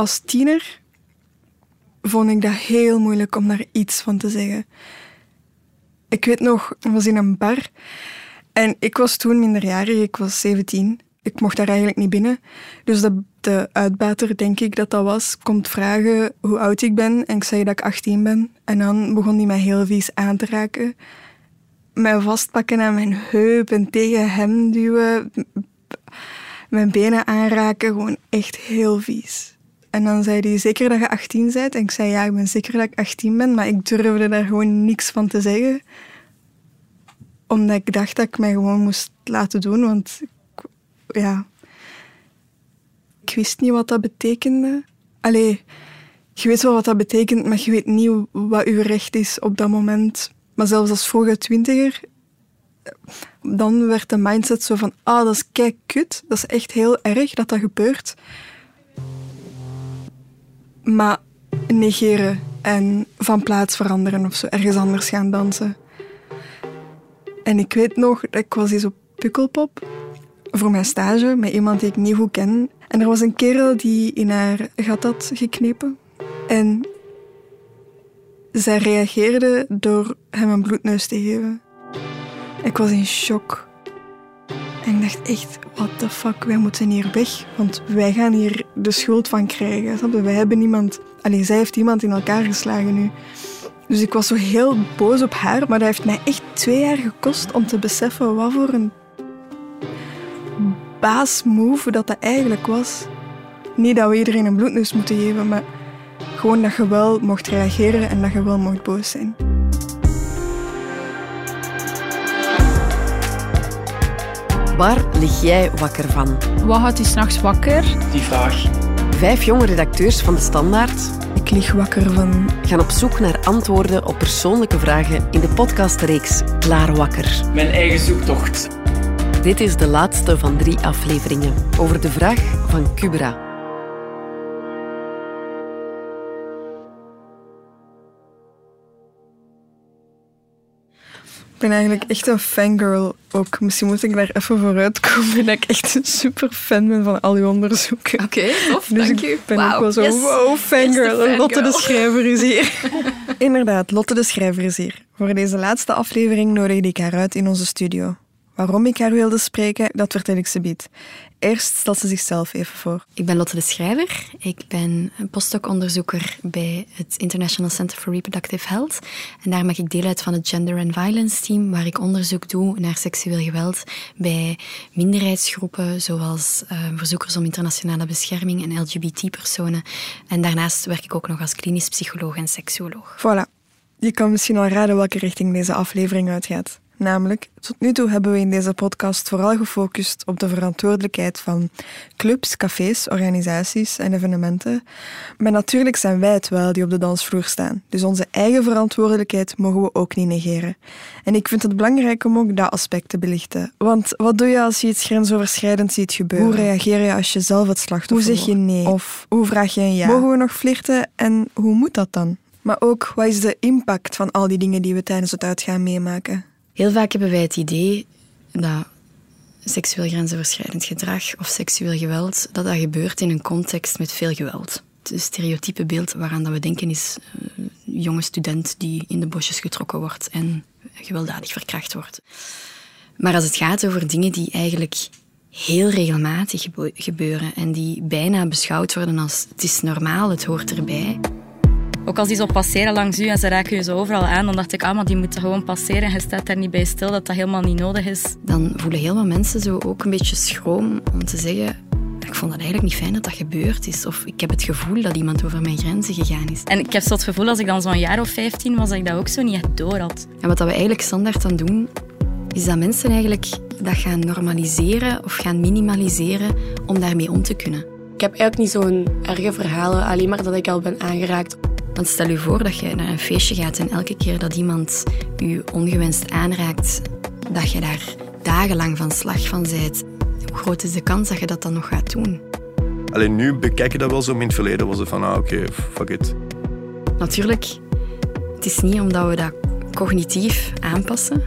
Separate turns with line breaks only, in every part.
als tiener vond ik dat heel moeilijk om daar iets van te zeggen. Ik weet nog, ik was in een bar en ik was toen minderjarig, ik was 17. Ik mocht daar eigenlijk niet binnen. Dus de, de uitbater, denk ik dat dat was, komt vragen hoe oud ik ben. En ik zei dat ik 18 ben. En dan begon hij mij heel vies aan te raken. Mij vastpakken aan mijn heup en tegen hem duwen. Mijn benen aanraken, gewoon echt heel vies. En dan zei hij, zeker dat je 18 bent? En ik zei, ja, ik ben zeker dat ik 18 ben, maar ik durfde daar gewoon niks van te zeggen. Omdat ik dacht dat ik mij gewoon moest laten doen, want ja... Ik wist niet wat dat betekende. Allee, je weet wel wat dat betekent, maar je weet niet wat je recht is op dat moment. Maar zelfs als vroege twintiger, dan werd de mindset zo van, ah, dat is kijk kut. Dat is echt heel erg dat dat gebeurt. Maar negeren en van plaats veranderen of zo, ergens anders gaan dansen. En ik weet nog, ik was eens op Pukkelpop voor mijn stage met iemand die ik niet goed ken. En er was een kerel die in haar gat had geknepen. En zij reageerde door hem een bloedneus te geven. Ik was in shock. En ik dacht echt, what the fuck, wij moeten hier weg. Want wij gaan hier de schuld van krijgen. Snap? Wij hebben niemand... Alleen zij heeft iemand in elkaar geslagen nu. Dus ik was zo heel boos op haar. Maar dat heeft mij echt twee jaar gekost om te beseffen wat voor een baasmove dat dat eigenlijk was. Niet dat we iedereen een bloedneus moeten geven, maar gewoon dat je wel mocht reageren en dat je wel mocht boos zijn.
Waar lig jij wakker van?
Wat houdt je s'nachts wakker?
Die vraag.
Vijf jonge redacteurs van de Standaard
Ik lig wakker van...
gaan op zoek naar antwoorden op persoonlijke vragen in de podcastreeks Klaar Wakker.
Mijn eigen zoektocht.
Dit is de laatste van drie afleveringen over de vraag van Kubra.
Ben eigenlijk echt een fangirl ook. Misschien moet ik daar even vooruit komen dat ik echt een super fan ben van al uw onderzoeken.
Oké, tof,
Dus
dank
ik ben ook wel zo,
yes.
wow, fangirl. Lotte de. Schrijver is hier. Inderdaad, Lotte de Schrijver is hier. Voor deze laatste aflevering nodigde ik haar uit in onze studio. Waarom ik haar wilde spreken, dat vertel ik ze biedt. Eerst stelt ze zichzelf even voor.
Ik ben Lotte de Schrijver. Ik ben postdoc-onderzoeker bij het International Center for Reproductive Health. En daar maak ik deel uit van het Gender and Violence Team, waar ik onderzoek doe naar seksueel geweld bij minderheidsgroepen, zoals eh, verzoekers om internationale bescherming en LGBT-personen. En daarnaast werk ik ook nog als klinisch psycholoog en seksuoloog.
Voilà. Je kan misschien al raden welke richting deze aflevering uitgaat. Namelijk, tot nu toe hebben we in deze podcast vooral gefocust op de verantwoordelijkheid van clubs, cafés, organisaties en evenementen. Maar natuurlijk zijn wij het wel die op de dansvloer staan. Dus onze eigen verantwoordelijkheid mogen we ook niet negeren. En ik vind het belangrijk om ook dat aspect te belichten. Want wat doe je als je iets grensoverschrijdend ziet gebeuren? Hoe reageer je als je zelf het slachtoffer Hoe zeg je nee? Of hoe vraag je een ja? Mogen we nog flirten en hoe moet dat dan? Maar ook, wat is de impact van al die dingen die we tijdens het uitgaan meemaken?
Heel vaak hebben wij het idee dat seksueel grensoverschrijdend gedrag of seksueel geweld, dat dat gebeurt in een context met veel geweld. Het stereotype beeld waaraan dat we denken is eh, een jonge student die in de bosjes getrokken wordt en gewelddadig verkracht wordt. Maar als het gaat over dingen die eigenlijk heel regelmatig gebe- gebeuren en die bijna beschouwd worden als het is normaal, het hoort erbij,
Ook als die zo passeren langs u en ze raken je zo overal aan, dan dacht ik, ah, maar die moeten gewoon passeren en je staat daar niet bij stil dat dat helemaal niet nodig is.
dan voelen heel wat mensen zo ook een beetje schroom om te zeggen ik vond het eigenlijk niet fijn dat dat gebeurd is. Of ik heb het gevoel dat iemand over mijn grenzen gegaan is.
En ik heb zo het gevoel, als ik dan zo'n jaar of 15 was, dat ik dat ook zo niet echt door had.
En wat dat we eigenlijk standaard aan doen, is dat mensen eigenlijk dat gaan normaliseren of gaan minimaliseren om daarmee om te kunnen.
Ik heb eigenlijk niet zo'n erge verhalen, alleen maar dat ik al ben aangeraakt.
Want stel je voor dat je naar een feestje gaat en elke keer dat iemand je ongewenst aanraakt, dat je daar dagenlang van slag van bent. Hoe groot is de kans dat je dat dan nog gaat doen?
Alleen nu bekijk je dat wel zo, in het verleden was het van, ah oké, fuck it.
Natuurlijk, het is niet omdat we dat cognitief aanpassen,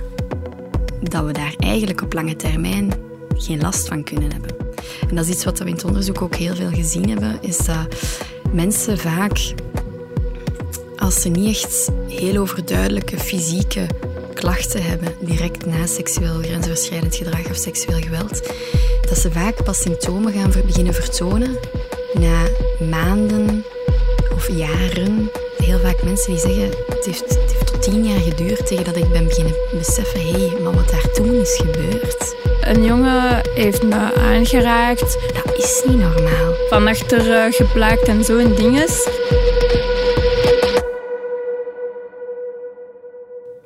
dat we daar eigenlijk op lange termijn geen last van kunnen hebben. En dat is iets wat we in het onderzoek ook heel veel gezien hebben, is dat mensen vaak, als ze niet echt heel overduidelijke fysieke klachten hebben, direct na seksueel grensoverschrijdend gedrag of seksueel geweld, dat ze vaak pas symptomen gaan beginnen vertonen na maanden of jaren. Heel vaak mensen die zeggen, het heeft, het heeft tot tien jaar geduurd tegen dat ik ben beginnen beseffen, hé, hey, maar wat daar toen is gebeurd,
Een jongen heeft me aangeraakt,
dat is niet normaal.
van achter eh, geplaakt en zo en dinges.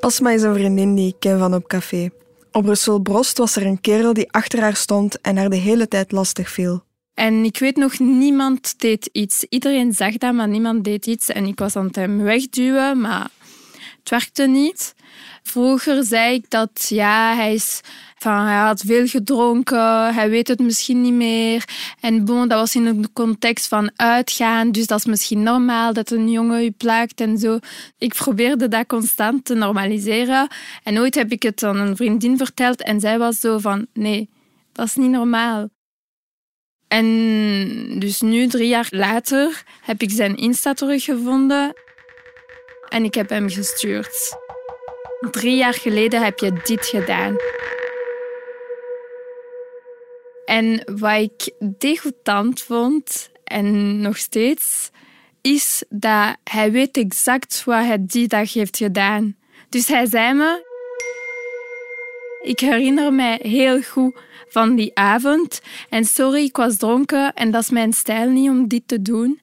Pasma is een vriendin die ik ken van op café. Op Brussel Brost was er een kerel die achter haar stond en haar de hele tijd lastig viel.
En ik weet nog, niemand deed iets. Iedereen zag dat, maar niemand deed iets. En ik was aan het hem wegduwen, maar het werkte niet. Vroeger zei ik dat ja, hij, is, van, hij had veel gedronken, hij weet het misschien niet meer. En bon, dat was in een context van uitgaan, dus dat is misschien normaal dat een jongen je plaagt en zo. Ik probeerde dat constant te normaliseren. En ooit heb ik het aan een vriendin verteld en zij was zo van, nee, dat is niet normaal. En dus nu, drie jaar later, heb ik zijn Insta teruggevonden en ik heb hem gestuurd. Drie jaar geleden heb je dit gedaan. En wat ik degoutant vond, en nog steeds, is dat hij weet exact wat hij die dag heeft gedaan. Dus hij zei me, ik herinner mij heel goed van die avond. En sorry, ik was dronken en dat is mijn stijl niet om dit te doen.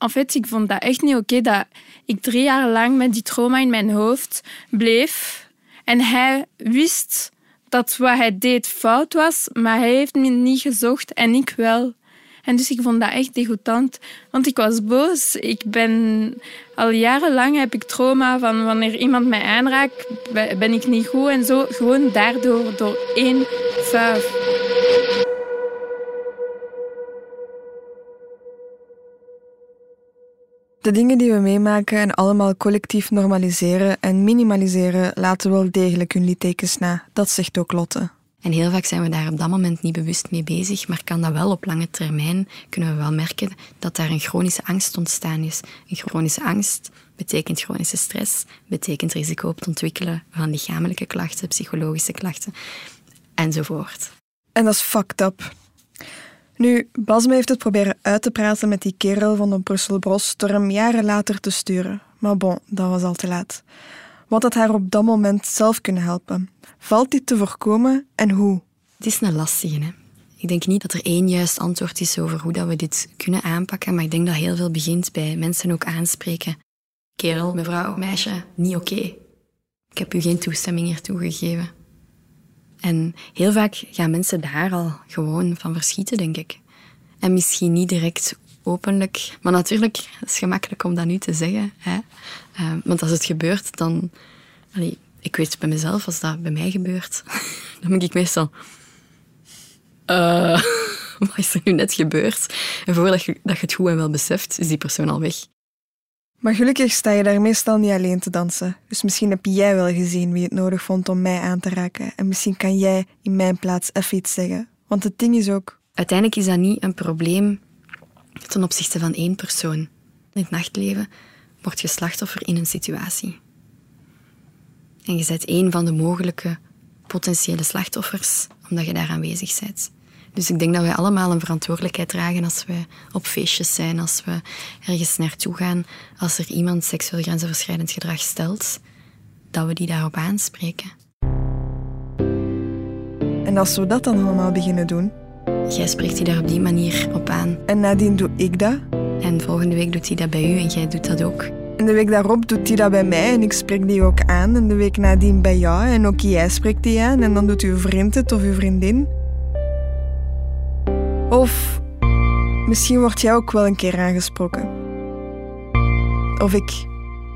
En ik vond dat echt niet oké dat ik drie jaar lang met die trauma in mijn hoofd bleef. En hij wist dat wat hij deed fout was, maar hij heeft me niet gezocht en ik wel. En dus ik vond dat echt degoutant, want ik was boos. Ik ben al jarenlang heb ik trauma van wanneer iemand mij aanraakt, ben ik niet goed en zo. Gewoon daardoor, door één vuif.
De dingen die we meemaken en allemaal collectief normaliseren en minimaliseren laten wel degelijk hun littekens na. Dat zegt ook Lotte.
En heel vaak zijn we daar op dat moment niet bewust mee bezig, maar kan dat wel op lange termijn, kunnen we wel merken dat daar een chronische angst ontstaan is. Een chronische angst betekent chronische stress, betekent risico op het ontwikkelen van lichamelijke klachten, psychologische klachten enzovoort.
En dat is fucked up. Nu, Basme heeft het proberen uit te praten met die kerel van de Brussel Bros door hem jaren later te sturen. Maar bon, dat was al te laat. Wat had haar op dat moment zelf kunnen helpen? Valt dit te voorkomen en hoe?
Het is een lastige. Hè? Ik denk niet dat er één juist antwoord is over hoe dat we dit kunnen aanpakken, maar ik denk dat heel veel begint bij mensen ook aanspreken. Kerel, mevrouw, meisje, niet oké. Ik heb u geen toestemming hiertoe gegeven. En heel vaak gaan mensen daar al gewoon van verschieten, denk ik. En misschien niet direct openlijk. Maar natuurlijk, het is gemakkelijk om dat nu te zeggen. Hè? Uh, want als het gebeurt, dan... Ik weet bij mezelf, als dat bij mij gebeurt, dan ben ik meestal... Uh, wat is er nu net gebeurd? En voordat je, dat je het goed en wel beseft, is die persoon al weg.
Maar gelukkig sta je daar meestal niet alleen te dansen. Dus misschien heb jij wel gezien wie het nodig vond om mij aan te raken. En misschien kan jij in mijn plaats even iets zeggen. Want het ding is ook...
Uiteindelijk is dat niet een probleem ten opzichte van één persoon. In het nachtleven word je slachtoffer in een situatie. En je bent één van de mogelijke potentiële slachtoffers, omdat je daar aanwezig bent. Dus ik denk dat wij allemaal een verantwoordelijkheid dragen als we op feestjes zijn, als we ergens naartoe gaan, als er iemand seksueel grensoverschrijdend gedrag stelt, dat we die daarop aanspreken.
En als we dat dan allemaal beginnen doen?
Jij spreekt die daar op die manier op aan.
En nadien doe ik dat?
En volgende week doet hij dat bij u en jij doet dat ook.
En de week daarop doet hij dat bij mij en ik spreek die ook aan. En de week nadien bij jou en ook jij spreekt die aan. En dan doet uw vriend het of uw vriendin. Of misschien word jij ook wel een keer aangesproken. Of ik.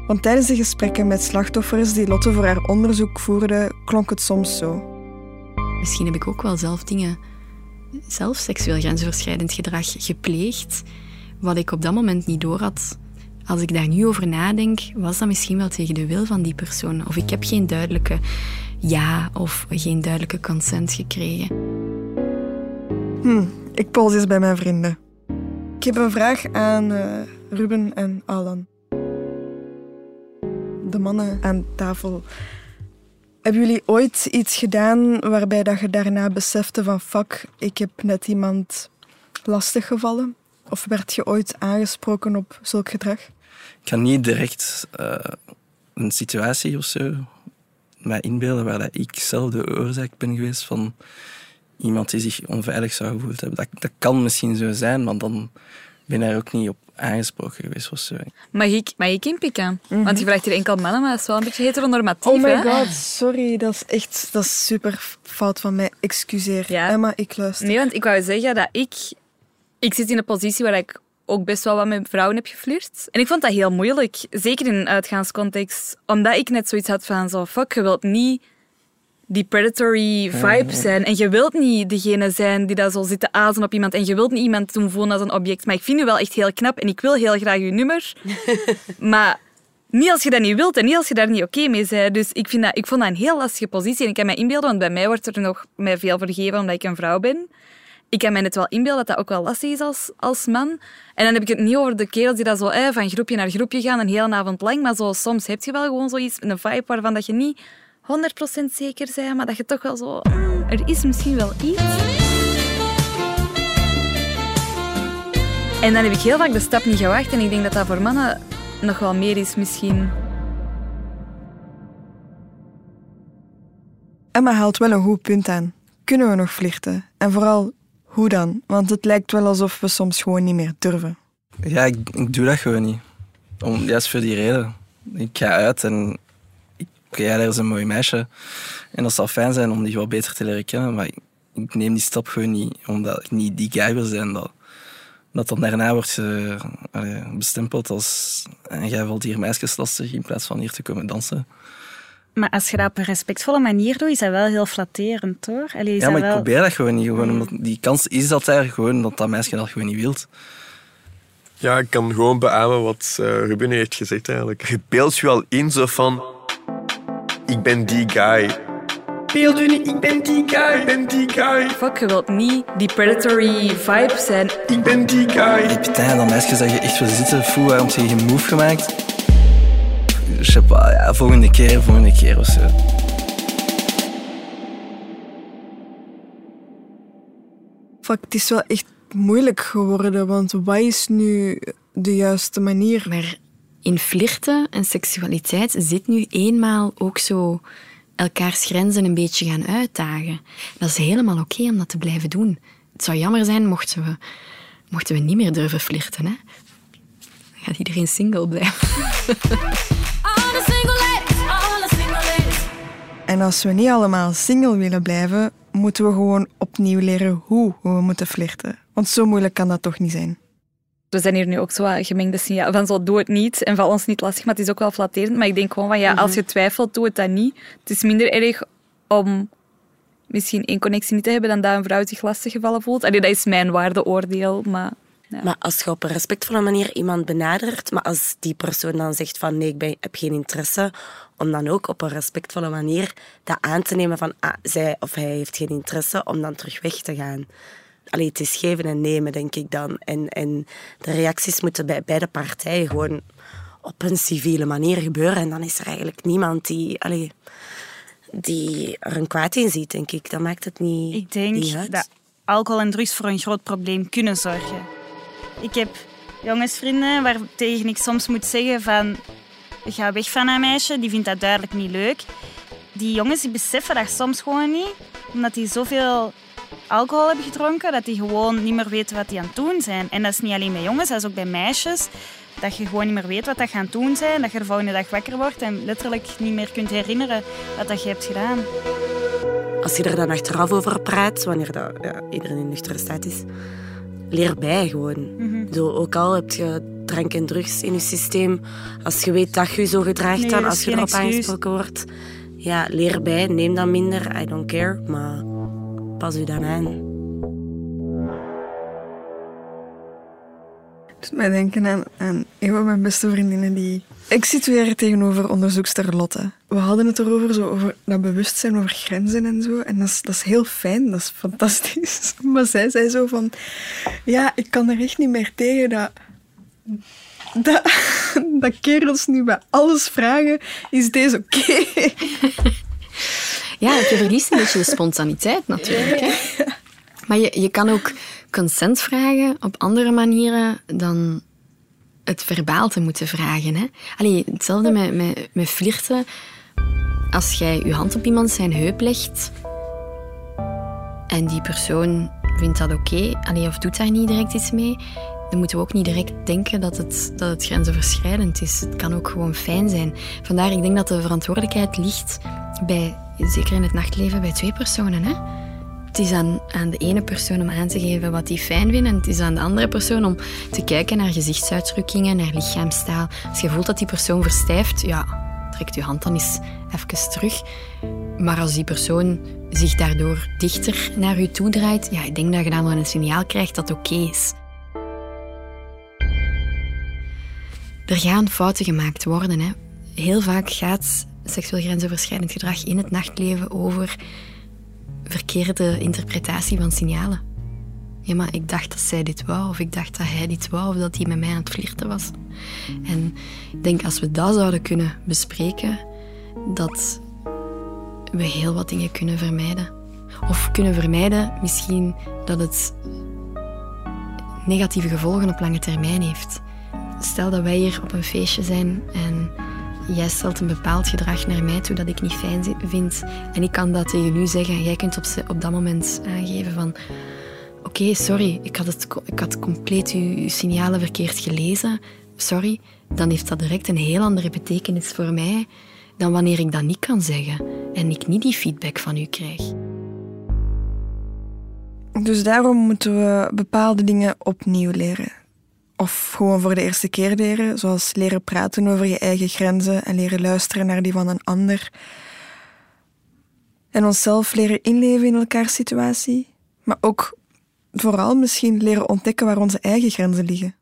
Want tijdens de gesprekken met slachtoffers die Lotte voor haar onderzoek voerde, klonk het soms zo.
Misschien heb ik ook wel zelf dingen, zelf seksueel grensoverschrijdend gedrag gepleegd, wat ik op dat moment niet door had. Als ik daar nu over nadenk, was dat misschien wel tegen de wil van die persoon. Of ik heb geen duidelijke ja of geen duidelijke consent gekregen.
Hm, ik pols eens bij mijn vrienden. Ik heb een vraag aan uh, Ruben en Alan. De mannen aan tafel. Hebben jullie ooit iets gedaan waarbij dat je daarna besefte van fuck, ik heb net iemand lastiggevallen? Of werd je ooit aangesproken op zulk gedrag?
Ik kan niet direct uh, een situatie of zo mij inbeelden waar dat ik zelf de oorzaak ben geweest van iemand die zich onveilig zou gevoeld hebben. Dat, dat kan misschien zo zijn, maar dan ben ik er ook niet op aangesproken geweest. Was zo.
Mag ik, mag ik inpikken? Mm Want je vraagt hier enkel mannen, maar dat is wel een beetje heteronormatief.
Oh my
hè?
god, sorry. Dat is echt dat is super fout van mij. Excuseer. Ja. Emma, ik luister.
Nee, want ik wou zeggen dat ik... Ik zit in een positie waar ik ook best wel wat met vrouwen heb geflirt. En ik vond dat heel moeilijk, zeker in een uitgaanscontext. Omdat ik net zoiets had van zo, fuck, je wilt niet die predatory vibe zijn. En je wilt niet degene zijn die daar zo zit te azen op iemand. En je wilt niet iemand doen voelen als een object. Maar ik vind je wel echt heel knap en ik wil heel graag je nummer. maar niet als je dat niet wilt en niet als je daar niet oké mee bent. Dus ik, vind dat, ik vond dat een heel lastige positie. En ik kan me inbeelden, want bij mij wordt er nog mij veel vergeven omdat ik een vrouw ben. Ik kan me net wel inbeelden dat dat ook wel lastig is als, als man. En dan heb ik het niet over de kerels die dat zo eh, van groepje naar groepje gaan, een hele avond lang. Maar zo, soms heb je wel gewoon zoiets, een vibe waarvan dat je niet 100% zeker zijn, maar dat je toch wel zo... Mm, er is misschien wel iets. En dan heb ik heel vaak de stap niet gewacht en ik denk dat dat voor mannen nog wel meer is misschien.
Emma haalt wel een goed punt aan. Kunnen we nog flirten? En vooral, hoe dan? Want het lijkt wel alsof we soms gewoon niet meer durven.
Ja, ik, ik doe dat gewoon niet. Om, juist voor die reden. Ik ga uit en ja, dat is een mooi meisje. En dat zal fijn zijn om die wat beter te leren kennen. Maar ik neem die stap gewoon niet, omdat ik niet die guy wil zijn. Dat, dat dan daarna wordt uh, bestempeld als... En jij valt hier meisjes lastig in plaats van hier te komen dansen.
Maar als je dat op een respectvolle manier doet, is dat wel heel flatterend, hoor. Allee,
ja, maar
wel...
ik probeer dat gewoon niet. Gewoon, omdat die kans is dat er gewoon, dat dat meisje dat gewoon niet wilt.
Ja, ik kan gewoon beamen wat uh, Ruben heeft gezegd eigenlijk. Je beeldt je wel in zo van ik ben die guy. Beeld u niet, ik ben die guy, ik ben die guy.
Fuck, je wilt niet die predatory vibe zijn.
Ik ben die guy.
Ik Putain, dan meisjes dat je echt wil zitten, voel waarom ze geen move gemaakt. Je sais pas, ja, volgende keer, volgende keer of zo.
Fuck, het is wel echt moeilijk geworden, want wat is nu de juiste manier?
Maar in flirten en seksualiteit zit nu eenmaal ook zo elkaars grenzen een beetje gaan uitdagen. Dat is helemaal oké om dat te blijven doen. Het zou jammer zijn mochten we, mochten we niet meer durven flirten. Hè? Dan gaat iedereen single blijven.
En als we niet allemaal single willen blijven, moeten we gewoon opnieuw leren hoe we moeten flirten. Want zo moeilijk kan dat toch niet zijn
we zijn hier nu ook zo gemengde signaal van zo doe het niet en val ons niet lastig, maar het is ook wel flatterend. Maar ik denk gewoon van ja, als mhm. je twijfelt, doe het dan niet. Het is minder erg om misschien één connectie niet te hebben dan dat een vrouw zich lastig gevallen voelt. Allee, dat is mijn waardeoordeel, maar... Ja.
Maar als je op een respectvolle manier iemand benadert, maar als die persoon dan zegt van nee, ik ben, heb geen interesse, om dan ook op een respectvolle manier dat aan te nemen van ah, zij of hij heeft geen interesse, om dan terug weg te gaan allee, het is geven en nemen, denk ik dan. En, en de reacties moeten bij beide partijen gewoon op een civiele manier gebeuren. En dan is er eigenlijk niemand die, allee, die er een kwaad in ziet, denk ik. Dan maakt het niet
Ik denk
niet
dat alcohol en drugs voor een groot probleem kunnen zorgen. Ik heb jongensvrienden waar tegen ik soms moet zeggen van... Ga weg van een meisje, die vindt dat duidelijk niet leuk. Die jongens die beseffen dat soms gewoon niet, omdat die zoveel alcohol hebben gedronken, dat die gewoon niet meer weten wat die aan het doen zijn. En dat is niet alleen bij jongens, dat is ook bij meisjes. Dat je gewoon niet meer weet wat dat gaan doen zijn. Dat je de volgende dag wakker wordt en letterlijk niet meer kunt herinneren wat dat je hebt gedaan.
Als je er dan achteraf over praat, wanneer dat, ja, iedereen in nuchtere staat is, leer bij gewoon. Mhm. zo, ook al heb je drank en drugs in je systeem, als je weet dat je je zo gedraagt dan, als je erop aangesproken wordt, ja, leer bij, neem dan minder, I don't care, maar pas u dan aan.
doet mij denken aan, aan een van mijn beste vriendinnen die... Ik situeer tegenover onderzoekster Lotte. We hadden het erover, zo over dat bewustzijn over grenzen en zo. En dat is, dat is heel fijn, dat is fantastisch. Maar zij zei zo van... Ja, ik kan er echt niet meer tegen dat... Dat, dat kerels nu bij alles vragen, is deze oké?
Ja, je verliest een beetje de spontaniteit natuurlijk. Maar je, je kan ook consent vragen op andere manieren dan het verbaal te moeten vragen. Hè? Allee, hetzelfde met, met, met flirten. Als jij je hand op iemand zijn heup legt en die persoon vindt dat oké, okay, of doet daar niet direct iets mee, dan moeten we ook niet direct denken dat het, dat het grensoverschrijdend is. Het kan ook gewoon fijn zijn. Vandaar, ik denk dat de verantwoordelijkheid ligt bij, zeker in het nachtleven, bij twee personen. Hè? Het is aan, aan de ene persoon om aan te geven wat hij fijn vindt. En het is aan de andere persoon om te kijken naar gezichtsuitdrukkingen, naar lichaamstaal. Als je voelt dat die persoon verstijft, ja, trekt je hand dan eens even terug. Maar als die persoon zich daardoor dichter naar je toe draait, ja, ik denk dat je dan wel een signaal krijgt dat oké is. Er gaan fouten gemaakt worden. Hè. Heel vaak gaat seksueel grensoverschrijdend gedrag in het nachtleven over verkeerde interpretatie van signalen. Ja, maar ik dacht dat zij dit wou, of ik dacht dat hij dit wou, of dat hij met mij aan het flirten was. En ik denk als we dat zouden kunnen bespreken, dat we heel wat dingen kunnen vermijden. Of kunnen vermijden misschien dat het negatieve gevolgen op lange termijn heeft. Stel dat wij hier op een feestje zijn en jij stelt een bepaald gedrag naar mij toe dat ik niet fijn vind. En ik kan dat tegen u zeggen en jij kunt op, op dat moment aangeven van... Oké, sorry, ik had, het, ik had compleet uw, uw signalen verkeerd gelezen. Sorry, dan heeft dat direct een heel andere betekenis voor mij dan wanneer ik dat niet kan zeggen en ik niet die feedback van u krijg.
Dus daarom moeten we bepaalde dingen opnieuw leren. Of gewoon voor de eerste keer leren, zoals leren praten over je eigen grenzen en leren luisteren naar die van een ander. En onszelf leren inleven in elkaars situatie, maar ook vooral misschien leren ontdekken waar onze eigen grenzen liggen.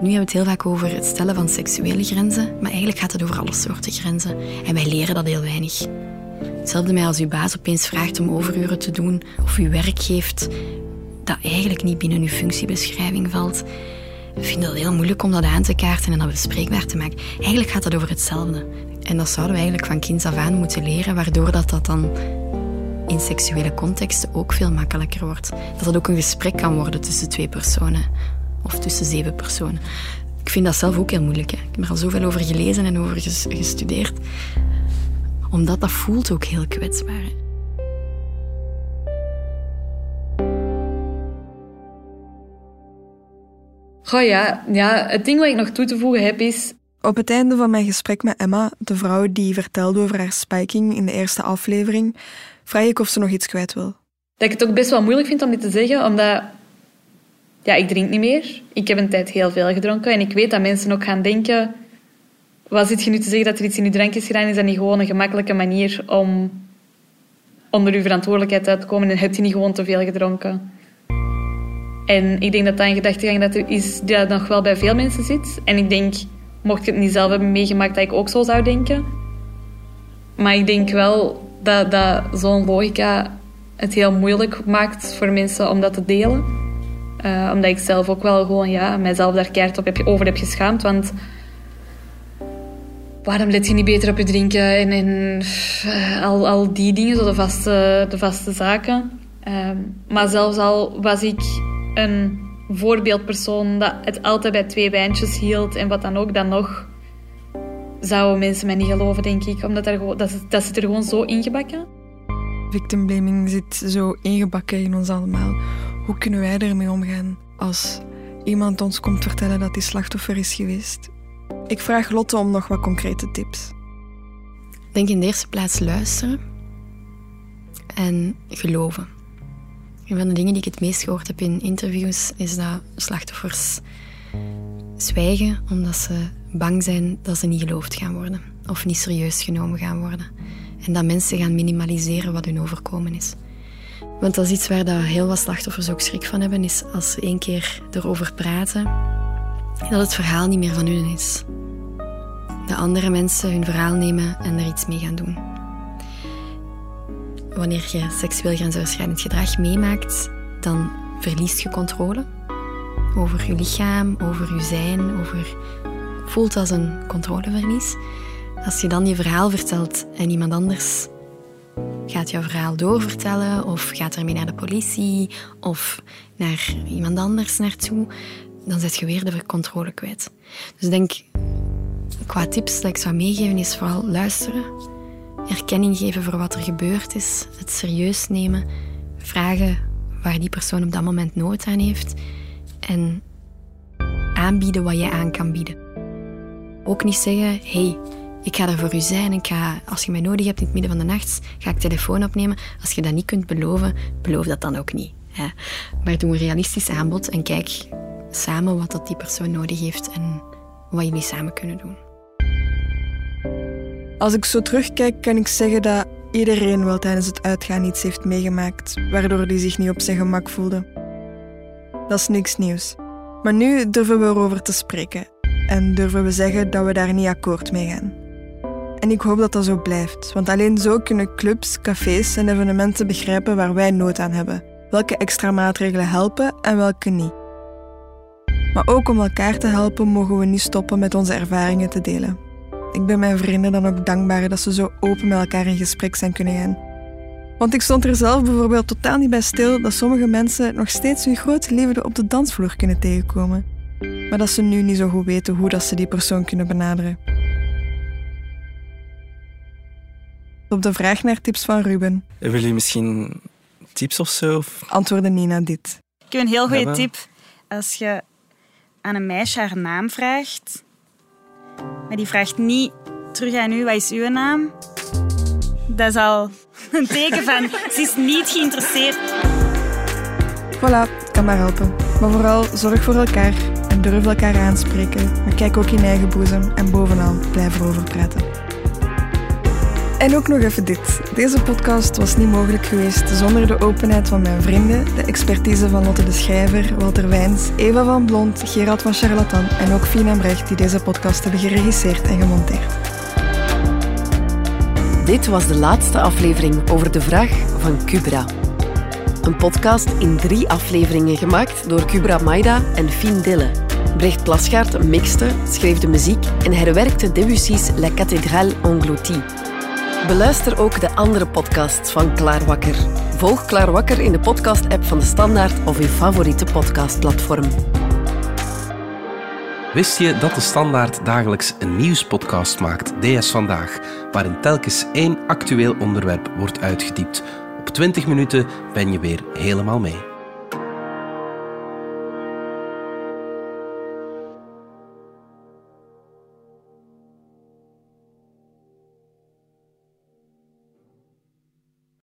Nu hebben we het heel vaak over het stellen van seksuele grenzen, maar eigenlijk gaat het over alle soorten grenzen. En wij leren dat heel weinig. Hetzelfde met als uw baas opeens vraagt om overuren te doen of u werk geeft dat eigenlijk niet binnen uw functiebeschrijving valt. Ik vind het heel moeilijk om dat aan te kaarten en dat bespreekbaar te maken. Eigenlijk gaat het over hetzelfde. En dat zouden we eigenlijk van kinds af aan moeten leren, waardoor dat, dat dan in seksuele contexten ook veel makkelijker wordt. Dat dat ook een gesprek kan worden tussen twee personen of tussen zeven personen. Ik vind dat zelf ook heel moeilijk. Hè. Ik heb er al zoveel over gelezen en over gestudeerd. Omdat dat voelt ook heel kwetsbaar. Hè.
Goh ja, ja, het ding wat ik nog toe te voegen heb is...
Op het einde van mijn gesprek met Emma, de vrouw die vertelde over haar spiking in de eerste aflevering, vraag ik of ze nog iets kwijt wil.
Dat ik het ook best wel moeilijk vind om dit te zeggen, omdat ja, ik drink niet meer. Ik heb een tijd heel veel gedronken en ik weet dat mensen ook gaan denken... Wat zit je nu te zeggen dat er iets in je drank is gedaan? Is dat niet gewoon een gemakkelijke manier om onder je verantwoordelijkheid uit te komen en heb je niet gewoon te veel gedronken? En ik denk dat dat een gedachtegang dat er is die nog wel bij veel mensen zit. En ik denk, mocht ik het niet zelf hebben meegemaakt, dat ik ook zo zou denken. Maar ik denk wel dat, dat zo'n logica het heel moeilijk maakt voor mensen om dat te delen. Uh, omdat ik zelf ook wel gewoon ja, mijzelf daar keihard op heb, over heb geschaamd. Want waarom let je niet beter op je drinken en, en uh, al, al die dingen, zo de vaste, de vaste zaken. Uh, maar zelfs al was ik een voorbeeldpersoon dat het altijd bij twee wijntjes hield en wat dan ook, dan nog zouden mensen mij niet geloven, denk ik. Omdat er gewoon, dat, dat zit er gewoon zo ingebakken.
Victimblaming zit zo ingebakken in ons allemaal. Hoe kunnen wij ermee omgaan als iemand ons komt vertellen dat hij slachtoffer is geweest? Ik vraag Lotte om nog wat concrete tips.
Denk in de eerste plaats luisteren en geloven. Een van de dingen die ik het meest gehoord heb in interviews is dat slachtoffers zwijgen omdat ze bang zijn dat ze niet geloofd gaan worden of niet serieus genomen gaan worden. En dat mensen gaan minimaliseren wat hun overkomen is. Want dat is iets waar dat heel wat slachtoffers ook schrik van hebben, is als ze één keer erover praten, dat het verhaal niet meer van hun is. Dat andere mensen hun verhaal nemen en er iets mee gaan doen. Wanneer je seksueel grensoverschrijdend gedrag meemaakt, dan verliest je controle over je lichaam, over je zijn, over... voelt als een controleverlies. Als je dan je verhaal vertelt en iemand anders gaat jouw verhaal doorvertellen of gaat ermee naar de politie of naar iemand anders naartoe, dan zet je weer de controle kwijt. Dus denk, qua tips dat ik zou meegeven is vooral luisteren, erkenning geven voor wat er gebeurd is, het serieus nemen, vragen waar die persoon op dat moment nood aan heeft en aanbieden wat je aan kan bieden. Ook niet zeggen, hey, ik ga er voor u zijn. Ik ga, als je mij nodig hebt in het midden van de nacht, ga ik telefoon opnemen. Als je dat niet kunt beloven, beloof dat dan ook niet. Hè. Maar doe een realistisch aanbod en kijk samen wat dat die persoon nodig heeft en wat jullie samen kunnen doen.
Als ik zo terugkijk, kan ik zeggen dat iedereen wel tijdens het uitgaan iets heeft meegemaakt, waardoor hij zich niet op zijn gemak voelde. Dat is niks nieuws. Maar nu durven we erover te spreken en durven we zeggen dat we daar niet akkoord mee gaan. En ik hoop dat dat zo blijft, want alleen zo kunnen clubs, cafés en evenementen begrijpen waar wij nood aan hebben, welke extra maatregelen helpen en welke niet. Maar ook om elkaar te helpen mogen we niet stoppen met onze ervaringen te delen. Ik ben mijn vrienden dan ook dankbaar dat ze zo open met elkaar in gesprek zijn kunnen gaan. Want ik stond er zelf bijvoorbeeld totaal niet bij stil dat sommige mensen nog steeds hun grote liefde op de dansvloer kunnen tegenkomen. Maar dat ze nu niet zo goed weten hoe dat ze die persoon kunnen benaderen. Op de vraag naar tips van Ruben.
Willen jullie misschien tips of zo? Of?
Antwoordde Nina dit.
Ik heb een heel goede tip. Als je aan een meisje haar naam vraagt, maar die vraagt niet terug aan u, wat is uw naam? Dat is al een teken van, ze is niet geïnteresseerd.
Voilà, kan maar helpen. Maar vooral zorg voor elkaar en durf elkaar aanspreken. Maar kijk ook in eigen boezem en bovenal blijf erover praten. En ook nog even dit. Deze podcast was niet mogelijk geweest zonder de openheid van mijn vrienden, de expertise van Lotte de Schrijver, Walter Wijns, Eva van Blond, Gerard van Charlatan en ook Fien en Brecht die deze podcast hebben geregisseerd en gemonteerd.
Dit was de laatste aflevering over de vraag van Kubra. Een podcast in drie afleveringen gemaakt door Kubra Maida en Fien Dille. Brecht Plasgaard mixte, schreef de muziek en herwerkte Debussy's La Cathédrale Engloutie. Beluister ook de andere podcasts van Klaar Wakker. Volg Klaar Wakker in de podcast-app van de Standaard of je favoriete podcastplatform.
Wist je dat de Standaard dagelijks een nieuwspodcast maakt, DS Vandaag, waarin telkens één actueel onderwerp wordt uitgediept? Op 20 minuten ben je weer helemaal mee.